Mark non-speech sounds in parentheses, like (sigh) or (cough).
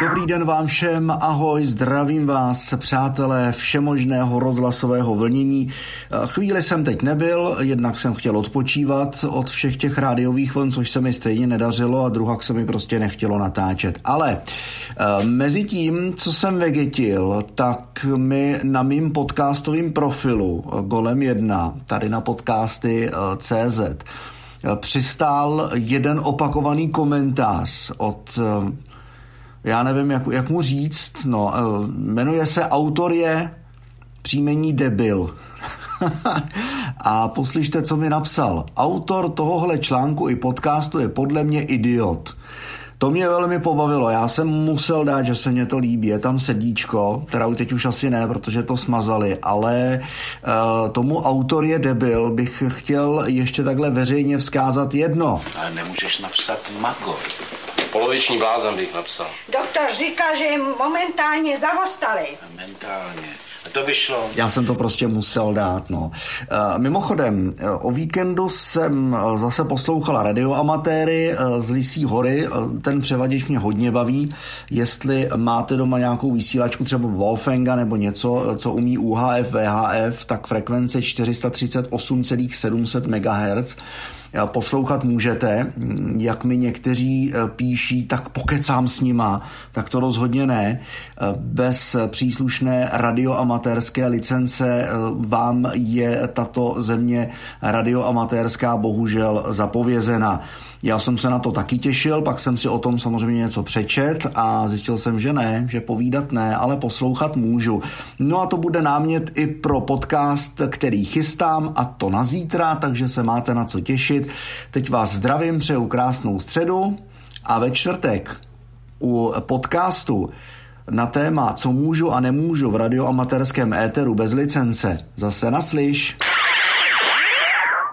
Dobrý den vám všem, ahoj, zdravím vás, přátelé všemožného rozhlasového vlnění. Chvíli jsem teď nebyl, jednak jsem chtěl odpočívat od všech těch rádiových vln, což se mi stejně nedařilo a druhak se mi prostě nechtělo natáčet. Ale eh, mezi tím, co jsem vegetil, tak mi na mým podcastovém profilu eh, Golem 1, tady na podcasty eh, přistál jeden opakovaný komentář od já nevím, jak, jak mu říct, no, eh, jmenuje se, autor je příjmení debil. (laughs) a poslyšte, co mi napsal. Autor tohohle článku i podcastu je podle mě idiot. To mě velmi pobavilo, já jsem musel dát, že se mě to líbí, je tam sedíčko, teda teď už asi ne, protože to smazali, ale uh, tomu autor je debil, bych chtěl ještě takhle veřejně vzkázat jedno. Ale nemůžeš napsat Magor. Poloviční blázen bych napsal. Doktor říká, že je momentálně zavostali. Mentálně. A to by šlo. Já jsem to prostě musel dát, no. E, mimochodem, e, o víkendu jsem e, zase poslouchal radioamatéry z Lisí hory. Ten převaděč mě hodně baví. Jestli máte doma nějakou vysílačku, třeba Wolfenga nebo něco, co umí UHF, VHF, tak frekvence 438,700 MHz poslouchat můžete. Jak mi někteří eh, píší, tak pokecám s nima, tak to rozhodně ne. Eh, bez příslušné radioamatérské licence eh, vám je tato země radioamatérská bohužel zapovězena. Já jsem se na to taky těšil, pak jsem si o tom samozřejmě něco přečet a zjistil jsem, že ne, že povídat ne, ale poslouchat můžu. No a to bude námět i pro podcast, který chystám a to na zítra, takže se máte na co těšit. Teď vás zdravím, přeju krásnou středu a ve čtvrtek u podcastu na téma, co můžu a nemůžu v radioamatérském éteru bez licence. Zase naslyš.